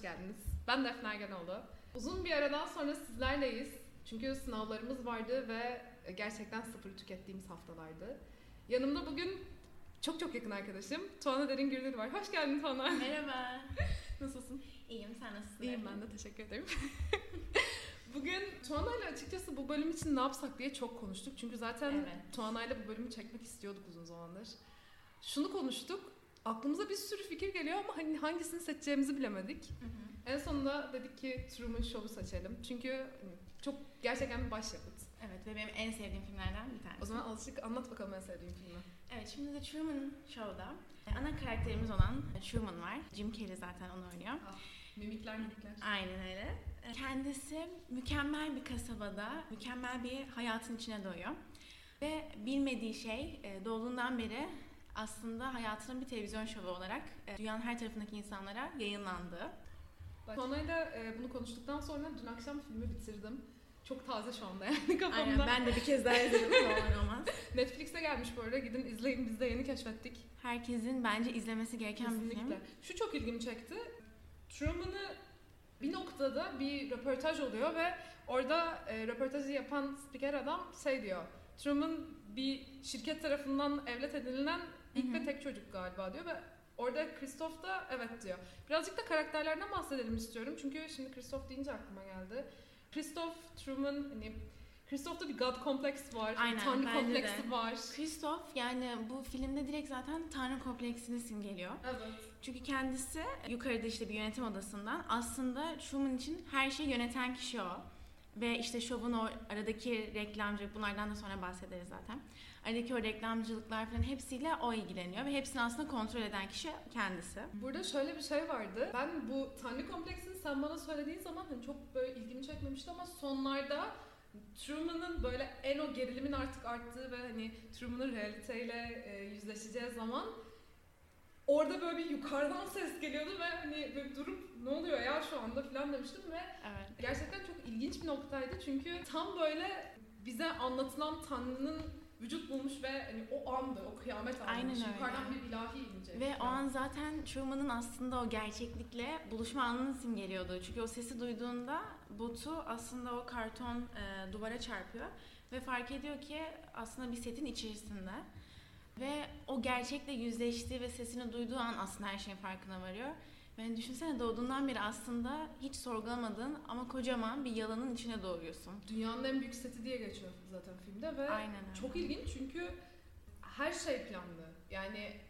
hoş geldiniz. Ben Defne Ergenoğlu. Uzun bir aradan sonra sizlerleyiz. Çünkü sınavlarımız vardı ve gerçekten sıfır tükettiğimiz haftalardı. Yanımda bugün çok çok yakın arkadaşım Tuana Derin Gürdür var. Hoş geldin Tuana. Merhaba. Nasılsın? İyiyim, sen nasılsın? İyiyim ben de teşekkür ederim. Bugün Tuana ile açıkçası bu bölüm için ne yapsak diye çok konuştuk. Çünkü zaten Evet. Tuana ile bu bölümü çekmek istiyorduk uzun zamandır. Şunu konuştuk. Aklımıza bir sürü fikir geliyor ama hani hangisini seçeceğimizi bilemedik. Hı hı. En sonunda dedik ki Truman Show'u seçelim. Çünkü hani, çok gerçekten bir başyapıt. Evet ve benim en sevdiğim filmlerden bir tanesi. O zaman alışık anlat bakalım en sevdiğin filmi. Evet şimdi de Truman Show'da e, ana karakterimiz olan Truman var. Jim Carrey zaten onu oynuyor. Mimikler mimikler. Aynen öyle. E, Kendisi mükemmel bir kasabada, mükemmel bir hayatın içine doğuyor. Ve bilmediği şey e, doğduğundan beri aslında hayatının bir televizyon şovu olarak e, dünyanın her tarafındaki insanlara yayınlandığı. Tuana'yla e, bunu konuştuktan sonra dün akşam filmi bitirdim. Çok taze şu anda yani kafamda. Aynen ben de bir kez daha izledim olmaz. Netflix'e gelmiş bu arada. Gidin izleyin biz de yeni keşfettik. Herkesin bence izlemesi gereken bir film. Şu çok ilgimi çekti. Truman'ı bir noktada bir röportaj oluyor ve orada e, röportajı yapan spiker adam şey diyor. Truman bir şirket tarafından evlat edinilen ilk ve tek çocuk galiba diyor ve orada Christoph da evet diyor. Birazcık da karakterlerden bahsedelim istiyorum. Çünkü şimdi Christoph deyince aklıma geldi. Christoph, Truman hani Christoph'ta bir God kompleks var. Aynen, Tanrı kompleksi de. var. Christoph yani bu filmde direkt zaten Tanrı kompleksini simgeliyor. Evet. Çünkü kendisi yukarıda işte bir yönetim odasından aslında Truman için her şeyi yöneten kişi o. Ve işte şovun o aradaki reklamcılık bunlardan da sonra bahsederiz zaten. Aradaki o reklamcılıklar falan hepsiyle o ilgileniyor ve hepsini aslında kontrol eden kişi kendisi. Burada şöyle bir şey vardı. Ben bu Tanrı kompleksini sen bana söylediğin zaman hani çok böyle ilgimi çekmemişti ama sonlarda Truman'ın böyle en o gerilimin artık arttığı ve hani Truman'ın realiteyle e, yüzleşeceği zaman orada böyle bir yukarıdan ses geliyordu ve hani böyle durup ne oluyor ya şu anda falan demiştim ve Evet. gerçekten çok ilginç bir noktaydı çünkü tam böyle bize anlatılan Tanrı'nın vücut bulmuş ve hani o andı, o kıyamet anı. Aynen öyle. Yukarıdan bir ilahi inecek. Ve o an zaten Truman'ın aslında o gerçeklikle buluşma anını simgeliyordu. Çünkü o sesi duyduğunda botu aslında o karton e, duvara çarpıyor ve fark ediyor ki aslında bir setin içerisinde. Ve o gerçekle yüzleştiği ve sesini duyduğu an aslında her şeyin farkına varıyor. Ve hani düşünsene doğduğundan beri aslında hiç sorgulamadığın ama kocaman bir yalanın içine doğuyorsun. Dünyanın en büyük seti diye geçiyor zaten filmde ve Aynen öyle. çok ilginç çünkü her şey planlı. Yani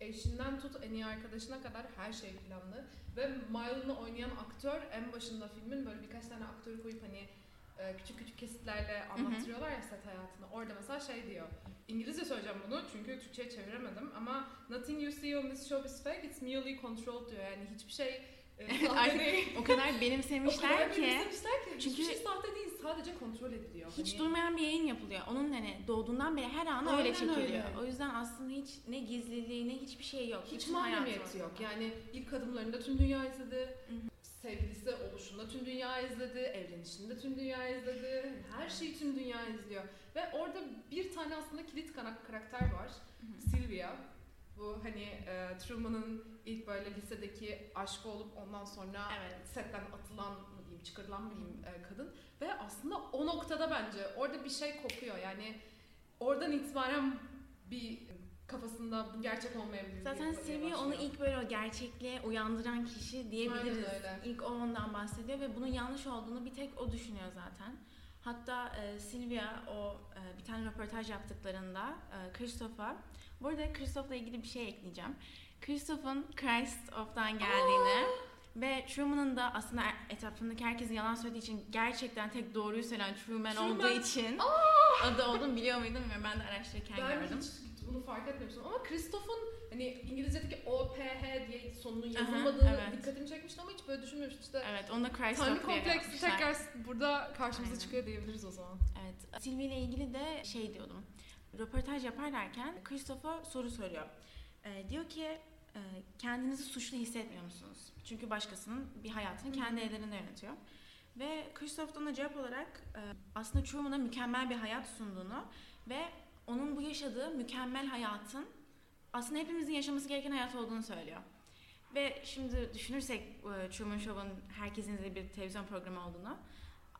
eşinden tut en iyi arkadaşına kadar her şey planlı. Ve Mile'ını oynayan aktör en başında filmin böyle birkaç tane aktörü koyup hani e, küçük küçük kesitlerle anlattırıyorlar ya set hayatını. Orada mesela şey diyor. İngilizce söyleyeceğim bunu çünkü Türkçe'ye çeviremedim ama Nothing you see on this show is fake, it's merely controlled diyor. Yani hiçbir şey e, Artık o kadar O kadar benimsemişler ki benimsemişler ki Çünkü- hiçbir şey sahte değil sadece kontrol ediliyor. Hiç Hani- durmayan bir yayın yapılıyor. Onun hani doğduğundan beri her an Aynen öyle çekiliyor. öyle. O yüzden aslında hiç ne gizliliği ne hiçbir şey yok. Hiç mahremiyeti yok. Yani ilk adımlarında tüm dünya izledi. Hı hı. Sevgilisi oluşunda tüm dünya izledi. Evlenişinde tüm dünya izledi. Her şeyi tüm dünya izliyor. Ve orada bir tane aslında kilit karakter var. Sylvia. Bu hani e, Truman'ın ilk böyle lisedeki aşkı olup ondan sonra Evet. setten atılan mı diyeyim, çıkarılan mı diyeyim e, kadın. Ve aslında o noktada bence orada bir şey kopuyor. Yani oradan itibaren bir kafasında bu gerçek olmayabilir. Zaten Sylvia onu ilk böyle o gerçekliğe uyandıran kişi diyebiliriz. Aynen öyle. İlk o ondan bahsediyor ve bunun yanlış olduğunu bir tek o düşünüyor zaten. Hatta e, Sylvia o e, bir tane röportaj yaptıklarında e, Christoph'a bu arada Christoph'la ilgili bir şey ekleyeceğim. Christoph'un Christ of'tan geldiğini ve Truman'ın da aslında etrafındaki herkesin yalan söylediği için gerçekten tek doğruyu söyleyen Truman, Truman. olduğu için adı olduğunu biliyor muydum ve ben de araştırırken Ben gördüm. hiç bunu fark etmemiştim ama Christoph'un hani İngilizce'deki OPH diye sonunun Aha, yazılmadığı evet. dikkatimi çekmişti ama hiç böyle düşünmemiştim. İşte Evet, onu da Christ Tanrı kompleksi tekrar burada karşımıza Aynen. çıkıyor diyebiliriz o zaman. Evet. Sylvie ile ilgili de şey diyordum. Röportaj yaparlarken Christopher soru soruyor. Ee, diyor ki e, kendinizi suçlu hissetmiyor musunuz? Çünkü başkasının bir hayatını kendi ellerinde yönetiyor. Ve Christoph da ona cevap olarak e, aslında Truman'a mükemmel bir hayat sunduğunu ve onun bu yaşadığı mükemmel hayatın aslında hepimizin yaşaması gereken hayat olduğunu söylüyor. Ve şimdi düşünürsek e, Truman Show'un herkesin izlediği bir televizyon programı olduğunu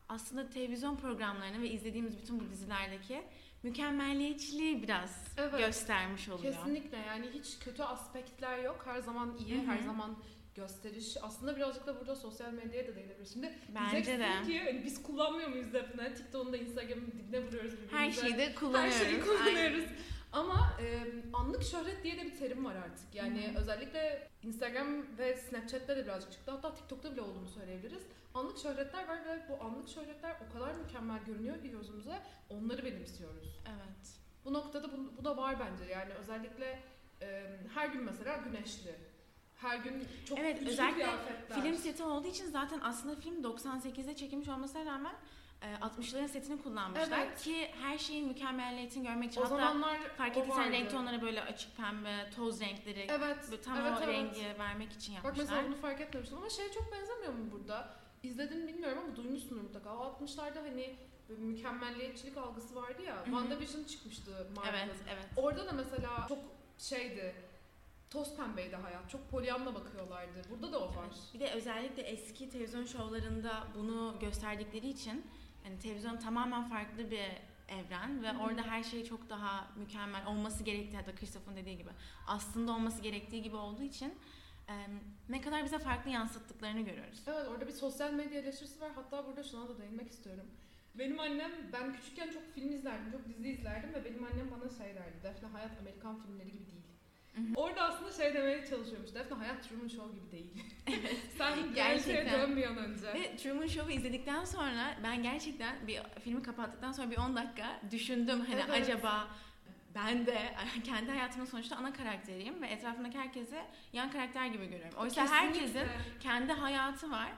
aslında televizyon programlarını ve izlediğimiz bütün bu dizilerdeki mükemmelliyetçiliği biraz Evet. göstermiş oluyor. Kesinlikle yani hiç kötü aspektler yok. Her zaman iyi, Hı hı. her zaman gösteriş. Aslında birazcık da burada sosyal medyaya da değinebiliriz. Şimdi Bence de. ki hani biz kullanmıyor muyuz Defne? TikTok'un da Instagram'ın dibine vuruyoruz birbirimize. Her şeyi de Her kullanıyoruz. şeyi Aynen. kullanıyoruz. Ama e, anlık şöhret diye de bir terim var artık. Yani hı. özellikle Instagram ve Snapchat'te de birazcık çıktı. Hatta TikTok'ta bile olduğunu söyleyebiliriz. Anlık şöhretler var ve bu anlık şöhretler o kadar mükemmel görünüyor ki gözümüze. Onları benimsiyoruz. Evet. Bu noktada bu, bu da var bence. Yani özellikle e, her gün mesela güneşli. Her gün çok Evet, özellikle. Film seti olduğu için zaten aslında film 98'de çekilmiş olmasına rağmen e, 60'ların setini kullanmışlar Evet. ki her şeyin mükemmelliyetini görmek için o hatta zamanlar fark ettiysen renk tonları böyle açık pembe, toz renkleri Evet. böyle tam evet, o evet. rengi vermek için Bak yapmışlar. mesela bunu fark etmemiştim ama şeye çok benzemiyor mu burada? İzledin mi bilmiyorum ama duymuşsundur mutlaka. O 60'larda hani mükemmelliyetçilik algısı vardı ya. hı. WandaVision çıkmıştı Marvel'ın. evet, evet. Orada da mesela çok şeydi. Toz pembeydi hayat. Çok polyanla bakıyorlardı. Burada da o var. Bir de özellikle eski televizyon şovlarında bunu gösterdikleri için yani televizyon tamamen farklı bir evren ve Hı hı. orada her şey çok daha mükemmel olması gerektiği hatta Christoph'un dediği gibi aslında olması gerektiği gibi olduğu için e, ne kadar bize farklı yansıttıklarını görüyoruz. Evet orada bir sosyal medya eleştirisi var. Hatta burada şuna da değinmek istiyorum. Benim annem, ben küçükken çok film izlerdim, çok dizi izlerdim ve benim annem bana şey derdi. Defne hayat Amerikan filmleri gibi değil. Orada aslında şey demeye çalışıyormuş. Defne hayat Truman Show gibi değil. Sen Gerçekten. dön bir an önce. Ve Truman Show'u izledikten sonra ben gerçekten bir filmi kapattıktan sonra bir 10 dakika düşündüm hani Evet. acaba ben de kendi hayatımın sonuçta ana karakteriyim ve etrafımdaki herkesi yan karakter gibi görüyorum. Oysa Kesinlikle. herkesin kendi hayatı var.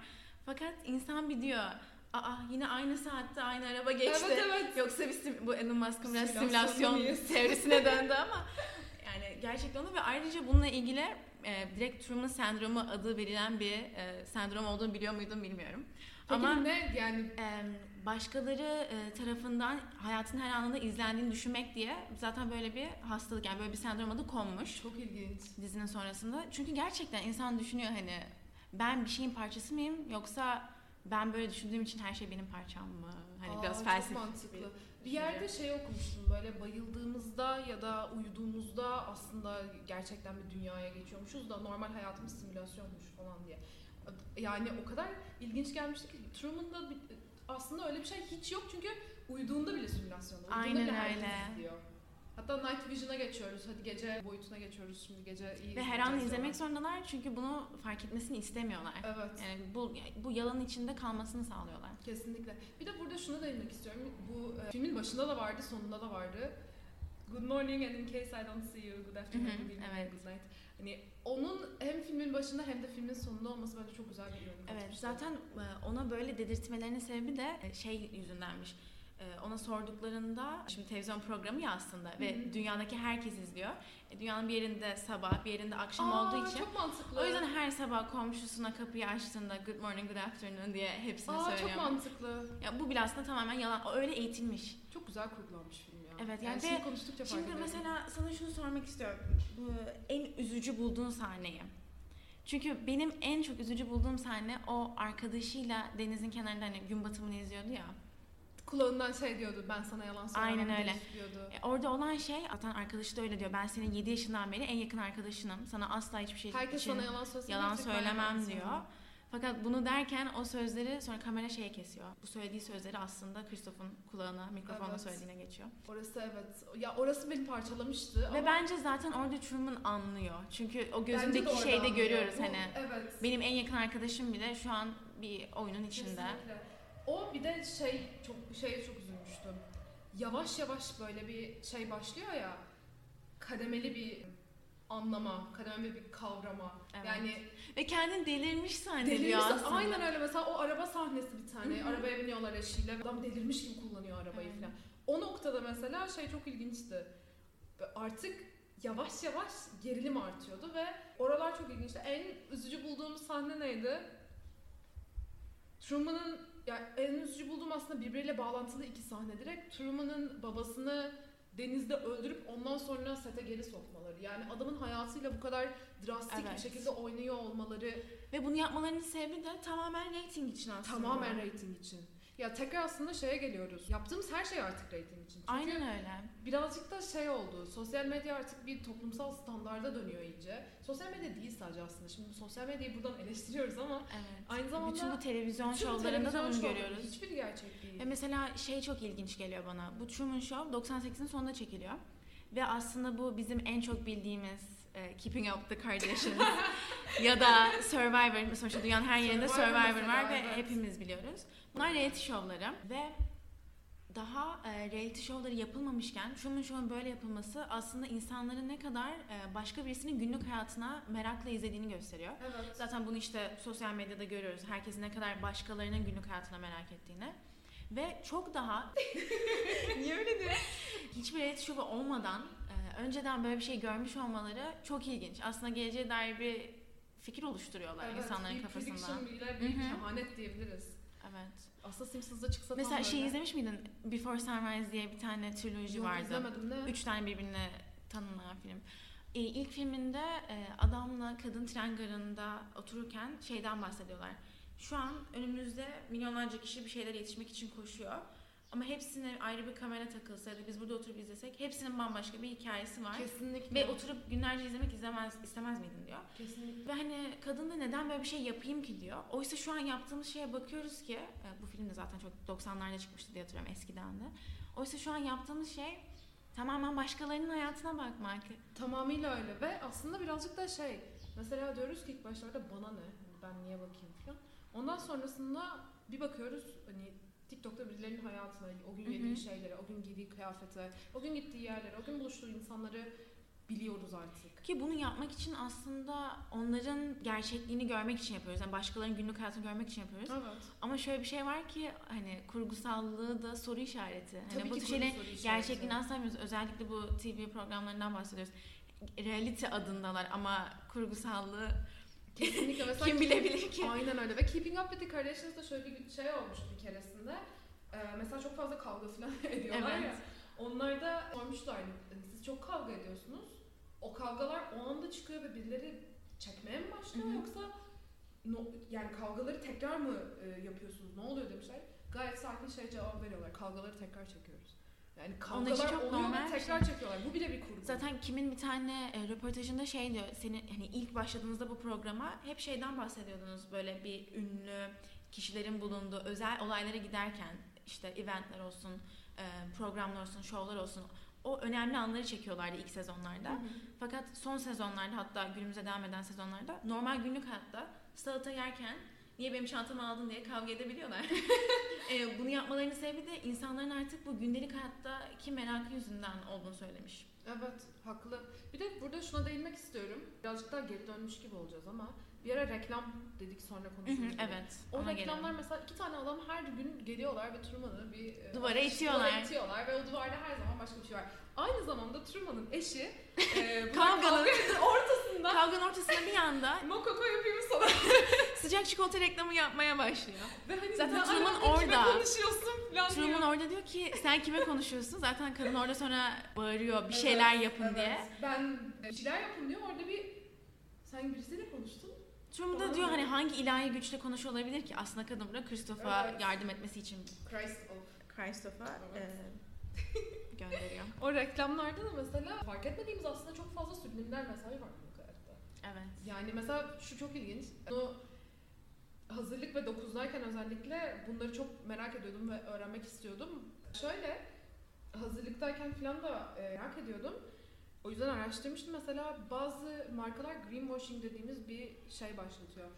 Fakat insan bir diyor, aa yine aynı saatte aynı araba geçti. Evet evet. Yoksa sim- bu Elon Musk'ın biraz simülasyon mıyız? teorisine döndü ama yani gerçekten onu ve ayrıca bununla ilgili e, direkt Truman sendromu adı verilen bir e, sendrom olduğunu biliyor muydum bilmiyorum. Peki ama ne yani e, başkaları e, tarafından hayatın her anında izlendiğini düşünmek diye zaten böyle bir hastalık yani böyle bir sendrom adı konmuş çok ilginç. dizinin sonrasında. Çünkü gerçekten insan düşünüyor hani ben bir şeyin parçası mıyım yoksa ben böyle düşündüğüm için her şey benim parçam mı? Hani Aa, biraz çok felsefik mantıklı. Bir yerde şey okumuştum böyle bayıldığımızda ya da uyuduğumuzda aslında gerçekten bir dünyaya geçiyormuşuz da normal hayatımız simülasyonmuş falan diye. Yani o kadar ilginç gelmişti ki Truman'da aslında öyle bir şey hiç yok çünkü uyuduğunda bile simülasyonda. Uyuduğunda Aynen bile öyle. izliyor. Hatta Night Vision'a geçiyoruz. Hadi gece boyutuna geçiyoruz. Şimdi gece iyi Ve her an izlemek zorundalar çünkü bunu fark etmesini istemiyorlar. Evet. Yani bu bu yalan içinde kalmasını sağlıyorlar. Kesinlikle. Bir de burada şunu değinmek istiyorum. Bu e, filmin başında da vardı, sonunda da vardı. Good morning and in case I don't see you, good afternoon, good evening, evet. good night. Hani onun hem filmin başında hem de filmin sonunda olması bence çok güzel bir yorum Evet zaten e, ona böyle dedirtmelerinin sebebi de e, şey yüzündenmiş. E, Ona sorduklarında şimdi televizyon programı ya aslında ve Hı hı. dünyadaki herkes izliyor. E, Dünyanın bir yerinde sabah, bir yerinde akşam Aa, olduğu için çok mantıklı. o yüzden her sabah komşusuna kapıyı açtığında good morning, good afternoon diye hepsine Aa, çok söylüyor. mantıklı. Ya bu bile aslında tamamen yalan. O öyle eğitilmiş. Çok güzel kurgulanmış film ya. Evet, yani, yani şimdi konuştukça fark Şimdi mesela sana şunu sormak istiyorum. Bu en üzücü bulduğun sahneyi. Çünkü benim en çok üzücü bulduğum sahne o arkadaşıyla denizin kenarında hani gün batımını izliyordu ya. Kulağından şey diyordu ben sana yalan söylemem Aynen öyle. diyordu. E, orada olan şey zaten arkadaşı da öyle diyor. Ben senin 7 yaşından beri en yakın arkadaşınım. Sana asla hiçbir şey Herkes için sana yalan yalan söylemem diyor. Fakat bunu derken o sözleri sonra kamera şeye kesiyor. Bu söylediği sözleri aslında Christoph'un kulağına, mikrofonla Evet. söylediğine geçiyor. Orası evet. Ya orası beni parçalamıştı Ve ama bence zaten orada Truman anlıyor. Çünkü o gözündeki şeyi de görüyoruz Bu- hani. Evet. Benim en yakın arkadaşım bile şu an bir oyunun içinde. Kesinlikle. O bir de şey çok şey çok üzülmüştüm. Yavaş yavaş böyle bir şey başlıyor ya. Kademeli bir anlama, kademeli bir kavrama. Evet. Yani Ve kendini delirmiş zannediyor aslında. aynen öyle mesela o araba sahnesi bir tane. Hı hı. Arabaya biniyorlar eşiyle. Adam delirmiş gibi kullanıyor arabayı Evet. falan. O noktada mesela şey çok ilginçti. Artık yavaş yavaş gerilim artıyordu ve oralar çok ilginçti. En üzücü bulduğumuz sahne neydi? Truman'ın ya en üzücü bulduğum aslında birbiriyle bağlantılı iki sahne direkt. Truman'ın babasını denizde öldürüp ondan sonra sete geri sokmaları. Yani adamın hayatıyla bu kadar drastik bir Evet. şekilde oynuyor olmaları Ve bunu yapmalarının sebebi de tamamen rating için aslında. tamamen rating için. Ya tekrar aslında şeye geliyoruz. Yaptığımız her şey artık rating için. Çünkü Aynen öyle. birazcık da şey oldu. Sosyal medya artık bir toplumsal standarda dönüyor iyice. Sosyal medya değil sadece aslında. Şimdi sosyal medyayı buradan eleştiriyoruz ama Evet. aynı zamanda Bütün bu televizyon bütün şovlarında da bunu görüyoruz. Hiçbiri gerçek değil. Ve mesela şey çok ilginç geliyor bana. Bu Truman Show 98'in sonunda çekiliyor. Ve aslında bu bizim en çok bildiğimiz e, Keeping Up the Kardashians ya da Survivor. Sonuçta dünyanın her yerinde Survivor Survivor, var ve evet. hepimiz biliyoruz. Bunlar reality şovları ve daha e, reality şovları yapılmamışken Truman Show'un böyle yapılması aslında insanların ne kadar e, başka birisinin günlük hayatına merakla izlediğini gösteriyor. Evet. Zaten bunu işte sosyal medyada görüyoruz. Herkesin ne kadar başkalarının günlük hayatına merak ettiğini. Ve çok daha Niye öyle diyor? hiçbir reality show'u olmadan e, önceden böyle bir şey görmüş olmaları çok ilginç. Aslında geleceğe dair bir fikir oluşturuyorlar insanların bir kafasında. prediction, bir, bir Hı hı. kehanet diyebiliriz. Evet. Aslında Simpsons'da çıksa tam Mesela şey böyle. izlemiş miydin? Before Sunrise diye bir tane triloji Yok, vardı. izlemedim ne? Üç tane birbirine tanınan film. E, ilk filminde e, adamla kadın tren garında otururken şeyden bahsediyorlar. Şu an önümüzde milyonlarca kişi bir şeyler yetişmek için koşuyor. Ama hepsine ayrı bir kamera takılsa ya da biz burada oturup izlesek hepsinin bambaşka bir hikayesi var. Kesinlikle. Ve oturup günlerce izlemek izlemez, istemez miydin diyor. Kesinlikle. Ve hani kadın da neden böyle bir şey yapayım ki diyor. Oysa şu an yaptığımız şeye bakıyoruz ki e, bu film de zaten çok 90'larda çıkmıştı diye hatırlıyorum eskiden de. Oysa şu an yaptığımız şey tamamen başkalarının hayatına bakmak. Tamamıyla öyle ve aslında birazcık da şey mesela diyoruz ki ilk başlarda bana ne Hani ben niye bakayım falan. Ondan sonrasında bir bakıyoruz hani TikTok'ta birilerinin hayatına, o gün yediği şeylere, o gün giydiği kıyafete, o gün gittiği yerlere, o gün buluştuğu insanları biliyoruz artık. Ki bunu yapmak için aslında onların gerçekliğini görmek için yapıyoruz. Yani başkalarının günlük hayatını görmek için yapıyoruz. Evet. Ama şöyle bir şey var ki hani kurgusallığı da soru işareti. Hani Tabii bu ki tür şeylerin gerçekliğini asla bilmiyoruz. Özellikle bu TV programlarından bahsediyoruz. Reality adındalar ama kurgusallığı Kesinlikle. Mesela kim bilebilir ki? Aynen öyle ve Keeping Up with the Kardashians'da şöyle bir şey olmuştu bir keresinde. Ee, mesela çok fazla kavga falan ediyorlar Evet. ya. Onlar da sormuşlar hani siz çok kavga ediyorsunuz. O kavgalar o anda çıkıyor ve birileri çekmeye mi başlıyor Hı hı. yoksa no, yani kavgaları tekrar mı e, yapıyorsunuz? Ne oluyor demişler. Gayet sakin şey cevap veriyorlar. Kavgaları tekrar çekiyoruz. Yani Onun kavgalar çok oluyor normal ve tekrar çekiyorlar. Bu bile bir kurgu. Zaten kimin bir tane e, röportajında şey diyor. Senin hani ilk başladığınızda bu programa hep şeyden bahsediyordunuz. Böyle bir ünlü kişilerin bulunduğu özel olaylara giderken işte eventler olsun, e, programlar olsun, şovlar olsun. O önemli anları çekiyorlardı ilk sezonlarda. Hı hı. Fakat son sezonlarda hatta günümüze devam eden sezonlarda normal günlük hayatta salata yerken niye benim çantamı aldın diye kavga edebiliyorlar. e, bunu yapmalarının sebebi de insanların artık bu gündelik hayattaki merakı yüzünden olduğunu söylemiş. Evet, haklı. Bir de burada şuna değinmek istiyorum. Birazcık daha geri dönmüş gibi olacağız ama bir ara reklam dedik sonra konuşuruz. evet. O reklamlar gelelim. mesela iki tane adam her gün geliyorlar ve Truman'ı bir e, Duvara itiyorlar. duvara itiyorlar ve o duvarda her zaman başka bir şey var. Aynı zamanda Truman'ın eşi e, kavganın ortasında Kavganın ortasında bir anda Mokoko yapayım sana. Sıcak çikolata reklamı yapmaya başlıyor. Ve hani Zaten Truman alakalı kime orada. konuşuyorsun falan Truman diyor. orada diyor ki sen kime konuşuyorsun? Zaten kadın orada sonra bağırıyor bir şeyler Evet, yapın evet. diye. Ben bir şeyler yapın diyor orada bir sen birisiyle konuştun. Truman da diyor hani hangi ilahi güçle konuşuyor olabilir ki? Aslında kadın burada Christopher'a Evet. yardım etmesi için Christ of. Christopher'a Evet. e, gönderiyor. O reklamlarda da mesela fark etmediğimiz aslında çok fazla subliminal mesaj var bu hayatta. Evet. Yani mesela şu çok ilginç. Bunu hazırlık ve 9'dayken özellikle bunları çok merak ediyordum ve öğrenmek istiyordum. Şöyle hazırlıktayken falan da e, merak ediyordum. O yüzden araştırmıştım. Mesela bazı markalar greenwashing dediğimiz bir şey başlatıyor.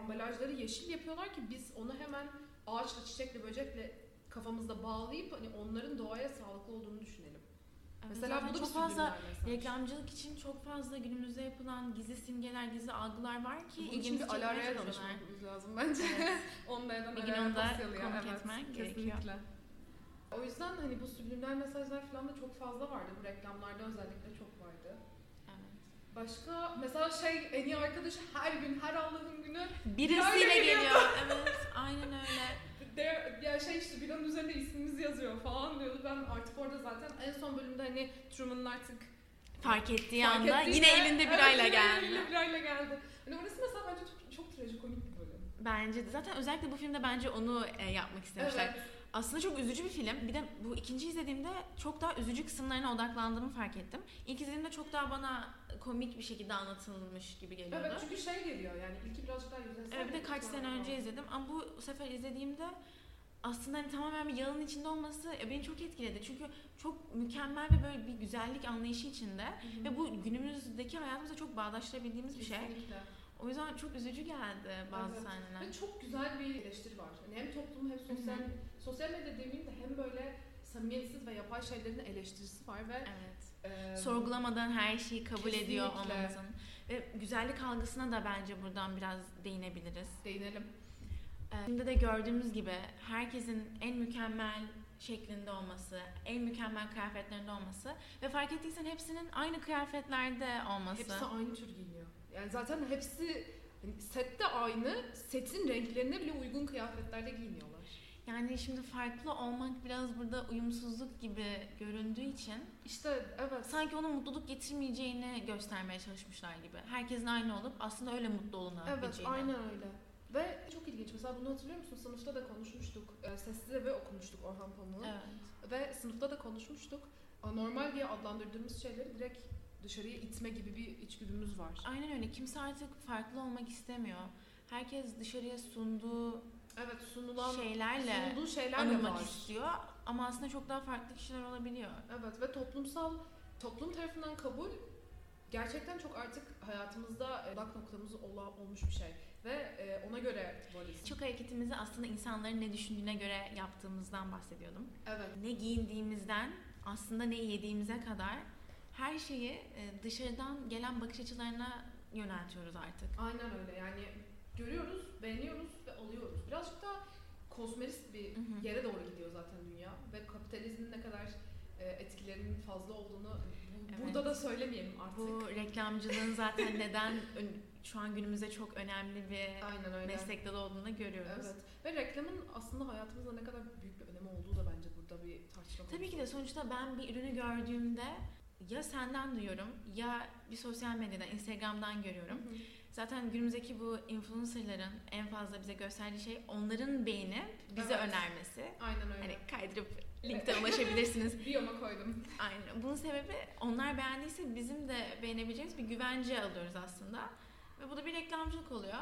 Ambalajları yeşil yapıyorlar ki biz onu hemen ağaçla, çiçekle, böcekle kafamızda bağlayıp hani onların doğaya sağlıklı olduğunu düşünelim. Evet, Mesela bu da çok fazla mesaj. reklamcılık için çok fazla günümüzde yapılan gizli simgeler, gizli algılar var ki Bunun için bir Alara'ya danışmamız lazım bence. Evet. Onu da neden Bir gün da dosyalıya, konuk evet, etmen gerekiyor. O yüzden hani bu subliminal mesajlar falan da çok fazla vardı. Bu reklamlarda özellikle çok vardı. Evet. Başka mesela şey en iyi arkadaşı her gün her Allah'ın günü Birisiyle geliyor. geliyor. evet, aynen öyle. de, ya şey işte yazıyor falan diyordu. Ben artık orada zaten en son bölümde hani Truman'ın artık Fark ettiği fark anda ettiğinde- yine elinde Evet, birayla yine geldi. Elinde birayla geldi. Hani orası mesela bence çok, çok trajikomik bir bölüm. Bence de. Zaten özellikle bu filmde bence onu e, yapmak istemişler. Evet. Aslında çok üzücü bir film. Bir de bu ikinci izlediğimde çok daha üzücü kısımlarına odaklandığımı fark ettim. İlk izlediğimde çok daha bana komik bir şekilde anlatılmış gibi geliyordu. Evet çünkü şey geliyor yani ilki birazcık daha yüzeysel. Evet, bir de kaç sene önce izledim ama bu sefer izlediğimde aslında hani tamamen bir yalanın içinde olması e, beni çok etkiledi. Çünkü çok mükemmel ve böyle bir güzellik anlayışı içinde Hı hı. ve bu günümüzdeki hayatımızda çok bağdaştırabildiğimiz bir şey. Kesinlikle. O yüzden çok üzücü geldi bazı Evet. sahneler. Ve çok güzel bir eleştiri var. Yani hem toplum hem sosyal Hı hı. sosyal medya demeyeyim de hem böyle samimiyetsiz ve yapay şeylerin eleştirisi var ve Evet. e, Sorgulamadan her şeyi kabul ediyor Kesinlikle. olmamızın. Ve güzellik algısına da bence buradan biraz değinebiliriz. değinelim. Şimdi de gördüğümüz gibi herkesin en mükemmel şeklinde olması, en mükemmel kıyafetlerinde olması ve fark ettiysen hepsinin aynı kıyafetlerde olması. Hepsi aynı tür giyiniyor. Yani zaten hepsi hani sette aynı, setin renklerine bile uygun kıyafetlerde giyiniyorlar. Yani şimdi farklı olmak biraz burada uyumsuzluk gibi göründüğü için İşte evet. sanki onun mutluluk getirmeyeceğini göstermeye çalışmışlar gibi. Herkesin aynı olup aslında öyle mutlu Evet olunabileceğini. aynen öyle. Ve çok ilginç. Mesela bunu hatırlıyor musun? Sınıfta da konuşmuştuk. E, Sessiz Eve okumuştuk Orhan Pamuk'u. Evet. Ve sınıfta da konuşmuştuk. Anormal diye adlandırdığımız şeyleri direkt dışarıya itme gibi bir içgüdümüz var. Aynen öyle. Kimse artık farklı olmak istemiyor. Herkes dışarıya sunduğu Evet sunulan şeylerle sunulduğu şeylerle anılmak var. istiyor ama aslında çok daha farklı kişiler olabiliyor. Evet ve toplumsal toplum tarafından kabul gerçekten çok artık hayatımızda e, odak noktamız ola, olmuş bir şey ve e, ona göre varız. Çok hareketimizi aslında insanların ne düşündüğüne göre yaptığımızdan bahsediyordum. Evet. Ne giyindiğimizden aslında ne yediğimize kadar her şeyi e, dışarıdan gelen bakış açılarına yöneltiyoruz artık. Aynen öyle yani görüyoruz, beğeniyoruz ve alıyoruz. Birazcık da kosmerist bir Hı hı. yere doğru gidiyor zaten dünya ve kapitalizmin ne kadar e, etkilerinin fazla olduğunu Evet. burada da söylemeyelim artık. Bu reklamcılığın zaten neden şu an günümüzde çok önemli bir Aynen öyle. meslek dalı olduğunu görüyoruz. Evet. Ve reklamın aslında hayatımızda ne kadar büyük bir önemi olduğu da bence burada bir tartışma Tabii ki de sonuçta ben bir ürünü gördüğümde ya senden duyuyorum ya bir sosyal medyadan, Instagram'dan görüyorum. Hı hı. Zaten günümüzdeki bu influencerların en fazla bize gösterdiği şey onların beğenip bize Evet. önermesi. Aynen öyle. Hani kaydırıp linkten ulaşabilirsiniz. Biyoma koydum. Aynen. Bunun sebebi onlar beğendiyse bizim de beğenebileceğimiz bir güvence alıyoruz aslında. Ve bu da bir reklamcılık oluyor.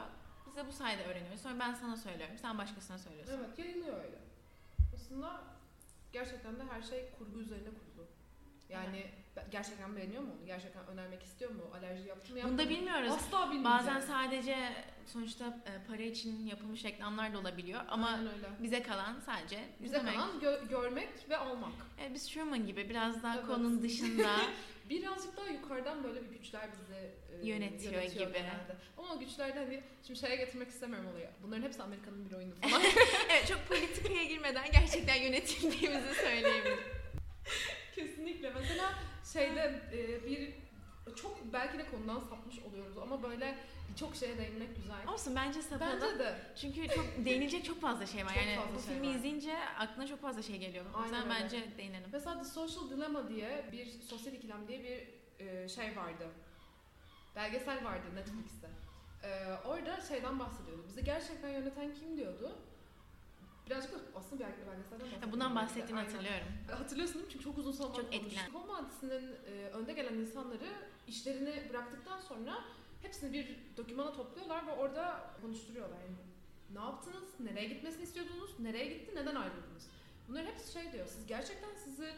Biz de bu sayede öğreniyoruz. Sonra ben sana söylüyorum, sen başkasına söylüyorsun. Evet yayılıyor öyle. Aslında gerçekten de her şey kurgu üzerine kurulu. Yani ben- gerçekten beğeniyor mu onu? Gerçekten önermek istiyor mu? Alerji yaptı mı yapmadı Bunu da bilmiyoruz. Asla bilmeyeceğiz. Bazen sadece sonuçta e, para için yapılmış reklamlar da olabiliyor ama bize kalan sadece Bize izlemek. kalan gö- görmek ve almak. E, biz Truman gibi biraz daha Evet. konunun dışında Birazcık daha yukarıdan böyle bir güçler bizi e, Yönetiyor gibi. genelde. Ama o güçler de hani şimdi şeye getirmek istemiyorum olayı. Bunların hepsi Amerika'nın bir oyunu falan. evet çok politikaya girmeden gerçekten yönetildiğimizi söyleyebilirim. Kesinlikle. Mesela şeyde e, bir çok belki de konudan sapmış oluyoruz ama böyle birçok şeye değinmek güzel. Olsun bence sapalım. Bence de. Çünkü çok değinilecek çok fazla şey var. Çok yani fazla bu şey filmi var. izleyince aklına çok fazla şey geliyor. Aynen öyle. bence değinelim. Mesela The Social Dilemma diye bir sosyal ikilem diye bir e, şey vardı. Belgesel vardı Netflix'te. E, orada şeyden bahsediyordu. Bizi gerçekten yöneten kim diyordu? Birazcık da aslında bir belgeselden bahsediyor. Ya bundan bahsettiğini Aynen. hatırlıyorum. Hatırlıyorsun değil mi? Çünkü çok uzun zaman Çok Silikon Vadisi'nin e, önde gelen insanları işlerini bıraktıktan sonra hepsini bir dokümana topluyorlar ve orada konuşturuyorlar. Yani ne yaptınız? Nereye gitmesini istiyordunuz? Nereye gitti? Neden ayrıldınız? Bunların hepsi şey diyor. Siz gerçekten sizi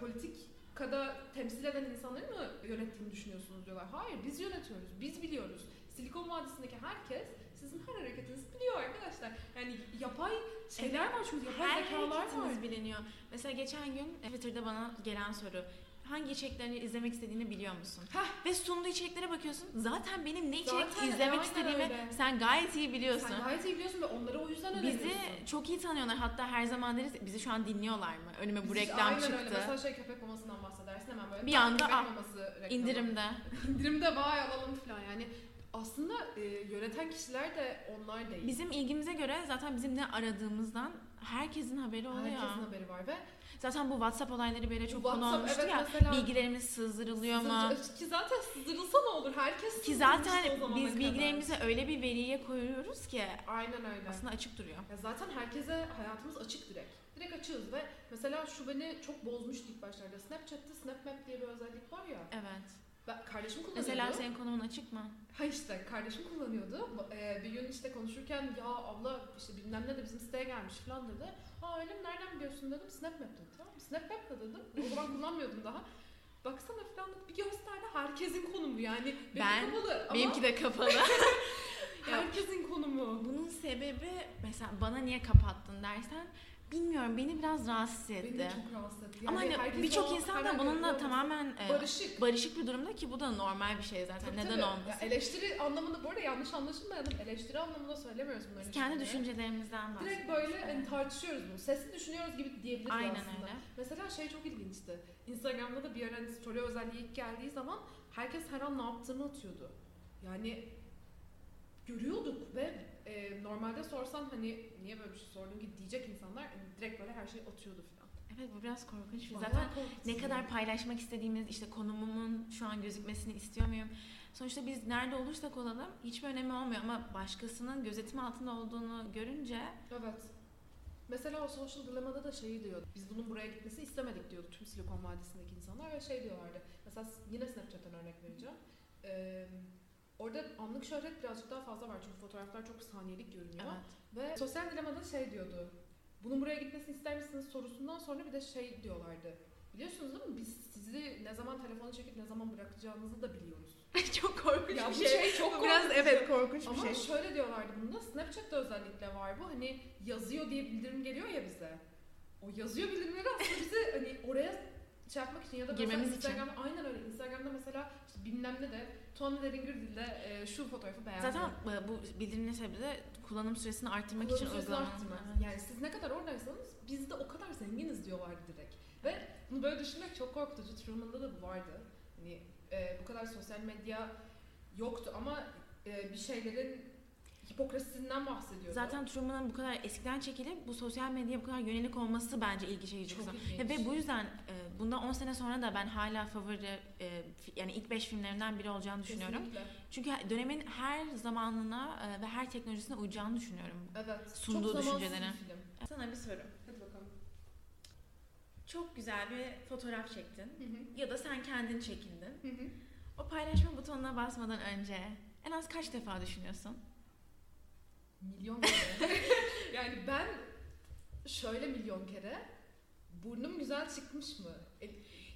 politikada temsil eden insanları mı yönettiğini düşünüyorsunuz diyorlar. Hayır biz yönetiyoruz. Biz biliyoruz. Silikon Vadisi'ndeki herkes sizin her hareketinizi biliyor arkadaşlar. Yani yapay şeyler var çünkü yapay Her zekalar var. biliniyor. Mesela geçen gün Twitter'da bana gelen soru. Hangi içeriklerini izlemek istediğini biliyor musun? Heh. Ve sunduğu içeriklere bakıyorsun. Zaten benim ne içerik Zaten izlemek aynen istediğimi öyle. sen gayet iyi biliyorsun. Sen gayet iyi biliyorsun ve onları o yüzden Bizi öneriyorsun. çok iyi tanıyorlar. Hatta her zaman deriz bizi şu an dinliyorlar mı? Önüme bu reklam aynen çıktı. Öyle. Mesela şey köpek mamasından bahsedersin hemen böyle. Bir "Bak, anda, köpek ah, maması reklamı." İndirimde. İndirimde vay alalım falan yani. Aslında e, yöneten kişiler de onlar değil. Bizim ilgimize göre zaten bizim ne aradığımızdan herkesin haberi oluyor. Herkesin haberi var ve Zaten bu WhatsApp olayları böyle çok konu WhatsApp, olmuştu evet, ya. mesela- Bilgilerimiz sızdırılıyor mu? Sızdırıcı- Ki zaten sızdırılsa ne olur? Herkes Ki zaten biz kadar. bilgilerimizi öyle bir veriye koyuyoruz ki Aynen öyle. aslında açık duruyor. Ya zaten herkese hayatımız açık direkt. Direkt açığız ve mesela şu beni çok bozmuştu ilk başlarda. Snapchat'te SnapMap diye bir özellik var ya. Evet. Ben, kardeşim kullanıyordu. Mesela senin konumun açık mı? Ha işte kardeşim kullanıyordu. Ee, bir gün işte konuşurken ya abla işte bilmem ne de bizim siteye gelmiş falan dedi. Ha öyle mi nereden biliyorsun dedim. SnapMap dedi. Tamam mı? SnapMap da dedim. O zaman kullanmıyordum daha. Baksana falan dedi. Bir gösterdi herkesin konumu yani. Benim Ben- kapalı ama Benimki de kapalı. herkesin konumu. Bunun sebebi mesela bana niye kapattın dersen bilmiyorum beni biraz rahatsız etti. Beni çok rahatsız etti. Ama Yani hani herkes birçok insan da bununla tamamen e, barışık. barışık bir durumda ki bu da normal bir şey zaten. Tabii Neden tabii. olmasın? Ya eleştiri anlamında bu arada yanlış anlaşılmayalım. Eleştiri anlamında söylemiyoruz bunları. Biz kendi düşüncelerimizden bahsediyoruz. Direkt böyle hani tartışıyoruz bunu. Sesli düşünüyoruz gibi diyebiliriz Aynen aslında. öyle. Mesela şey çok ilginçti. Instagram'da da bir ara hani story özelliği ilk geldiği zaman herkes her an ne yaptığını atıyordu. Yani görüyorduk ve e, normalde sorsan hani niye böyle bir şey sordun ki diyecek insanlar hani direkt böyle her şeyi atıyordu falan. Evet bu biraz korkunç. Bayağı Zaten ne kadar paylaşmak istediğimiz işte konumumun şu an gözükmesini istiyor muyum? Sonuçta biz nerede olursak olalım hiçbir önemi olmuyor ama başkasının gözetim altında olduğunu görünce Evet. Mesela o Social Dilemma'da da şeyi diyordu. Biz bunun buraya gitmesini istemedik diyordu tüm Silikon Vadisi'ndeki insanlar ve şey diyorlardı. Mesela yine Snapchat'ten örnek vereceğim. Ee, orada anlık şöhret birazcık daha fazla var çünkü fotoğraflar çok saniyelik görünüyor. evet. Ve Sosyal Dilemma'da şey diyordu. Bunun buraya gitmesini ister misiniz sorusundan sonra bir de şey diyorlardı. Biliyorsunuz değil mi? Biz sizi ne zaman telefonu çekip ne zaman bırakacağınızı da biliyoruz. çok korkunç ya bir şey. şey çok Bu biraz evet korkunç Ama bir şey. şöyle diyorlardı bunda Snapchat'te özellikle var bu hani yazıyor diye bildirim geliyor ya bize. O yazıyor bildirimleri aslında bize hani oraya şey yapmak için ya da Girmemiz için. Aynen öyle Instagram'da mesela işte bilmem ne de Tuana Deringer e, şu fotoğrafı beğendi. Zaten e, bu bildirimin sebebi de kullanım süresini arttırmak Kullanım için. Evet. Yani siz ne kadar oradaysanız biz de o kadar zenginiz diyorlardı direkt. Ve bunu böyle düşünmek çok korkutucu. Truman'da da bu vardı. Hani e, bu kadar sosyal medya yoktu ama e, bir şeylerin hipokrasisinden bahsediyordu. Zaten Truman'ın bu kadar eskiden çekilip bu sosyal medyaya bu kadar yönelik olması bence ilgi çekici. çok ilginç. Ve bu yüzden e, bundan 10 sene sonra da ben hala favori e, yani ilk 5 filmlerinden biri olacağını düşünüyorum. Kesinlikle. Çünkü dönemin her zamanına e, ve her teknolojisine uyacağını düşünüyorum. Evet. Sunduğu çok zamansız düşüncelere. bir film. Sana bir soru. Hadi bakalım. Çok güzel bir fotoğraf çektin Hı hı. ya da sen kendin çekindin. Hı hı. O paylaşma butonuna basmadan önce en az kaç defa düşünüyorsun? Milyon kere. yani ben şöyle milyon kere burnum güzel çıkmış mı? E,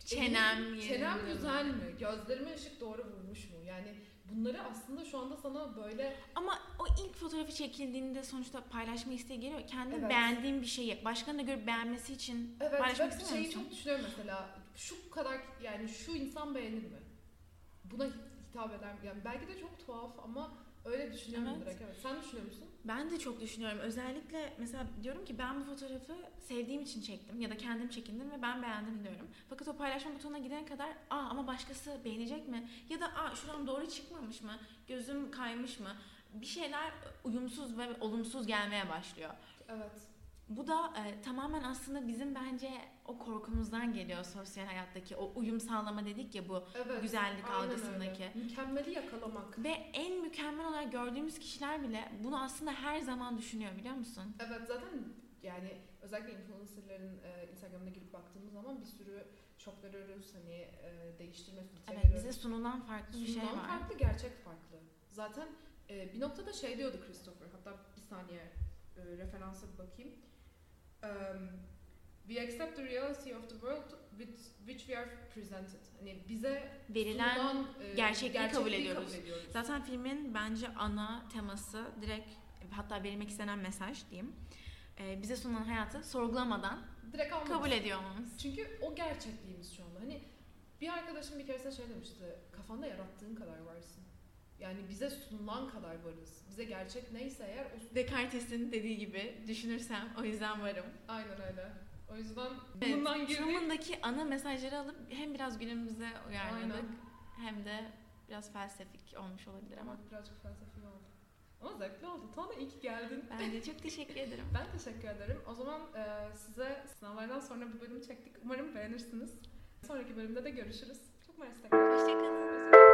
Çenem elim- Çenem güzel mi? Gözlerime ışık doğru vurmuş mu? Yani bunları aslında şu anda sana böyle Ama o ilk fotoğrafı çekildiğinde sonuçta paylaşma isteği geliyor. Kendin Evet. beğendiğin bir şeyi başkalarına görüp beğenmesi için evet paylaşmak ve istemiyor şeyi musun? çok düşünüyorum mesela şu kadar yani şu insan beğenir mi? Buna hitap eder mi? Yani belki de çok tuhaf ama öyle düşünüyorum Evet. direkt. Evet. Sen düşünüyor musun? Ben de çok düşünüyorum. Özellikle mesela diyorum ki ben bu fotoğrafı sevdiğim için çektim ya da kendim çekindim ve ben beğendim diyorum. Fakat o paylaşma butonuna gidene kadar aa ama başkası beğenecek mi? Ya da aa şuram doğru çıkmamış mı? Gözüm kaymış mı? Bir şeyler uyumsuz ve olumsuz gelmeye başlıyor. Evet. Bu da e, tamamen aslında bizim bence o korkumuzdan geliyor sosyal hayattaki o uyum sağlama dedik ya bu Evet. güzellik algısındaki. öyle. Mükemmeli yakalamak. Ve en mükemmel olarak gördüğümüz kişiler bile bunu aslında her zaman düşünüyor biliyor musun? Evet zaten yani özellikle influencerların e, Instagram'ına girip baktığımız zaman bir sürü shop görüyoruz hani e, değiştirme filtre Evet görüyoruz. bize sunulan farklı bir şey Sunulan var. farklı gerçek farklı. Zaten e, bir noktada şey diyordu Christopher hatta bir saniye e, referansa bakayım. Um, we accept the reality of the world with which we are presented. Hani bize Verilen sunulan e, gerçekliği kabul ediyoruz. kabul ediyoruz. Zaten filmin bence ana teması direkt hatta verilmek istenen mesaj diyeyim. Ee, bize sunulan hayatı sorgulamadan Direkt almalısın. kabul ediyor olmamız. Çünkü o gerçekliğimiz şu anda. Hani bir arkadaşım bir keresinde şey demişti. Kafanda yarattığın kadar varsın. Yani bize sunulan kadar varız. Bize gerçek neyse eğer o Descartes'in dediği gibi düşünürsem o yüzden varım. aynen öyle. O yüzden Evet, bundan girdik. Truman'daki ana mesajları alıp hem biraz günümüze uyarladık Aynen. hem de Biraz felsefik olmuş olabilir ama. Birazcık felsefi oldu. Ama zevkli oldu. Tuana iyi ki geldin. Ben de çok teşekkür ederim. Ben teşekkür ederim. O zaman e, size sınavlardan sonra bu bölümü çektik. Umarım beğenirsiniz. Sonraki bölümde de görüşürüz. Çok mersi tekrar.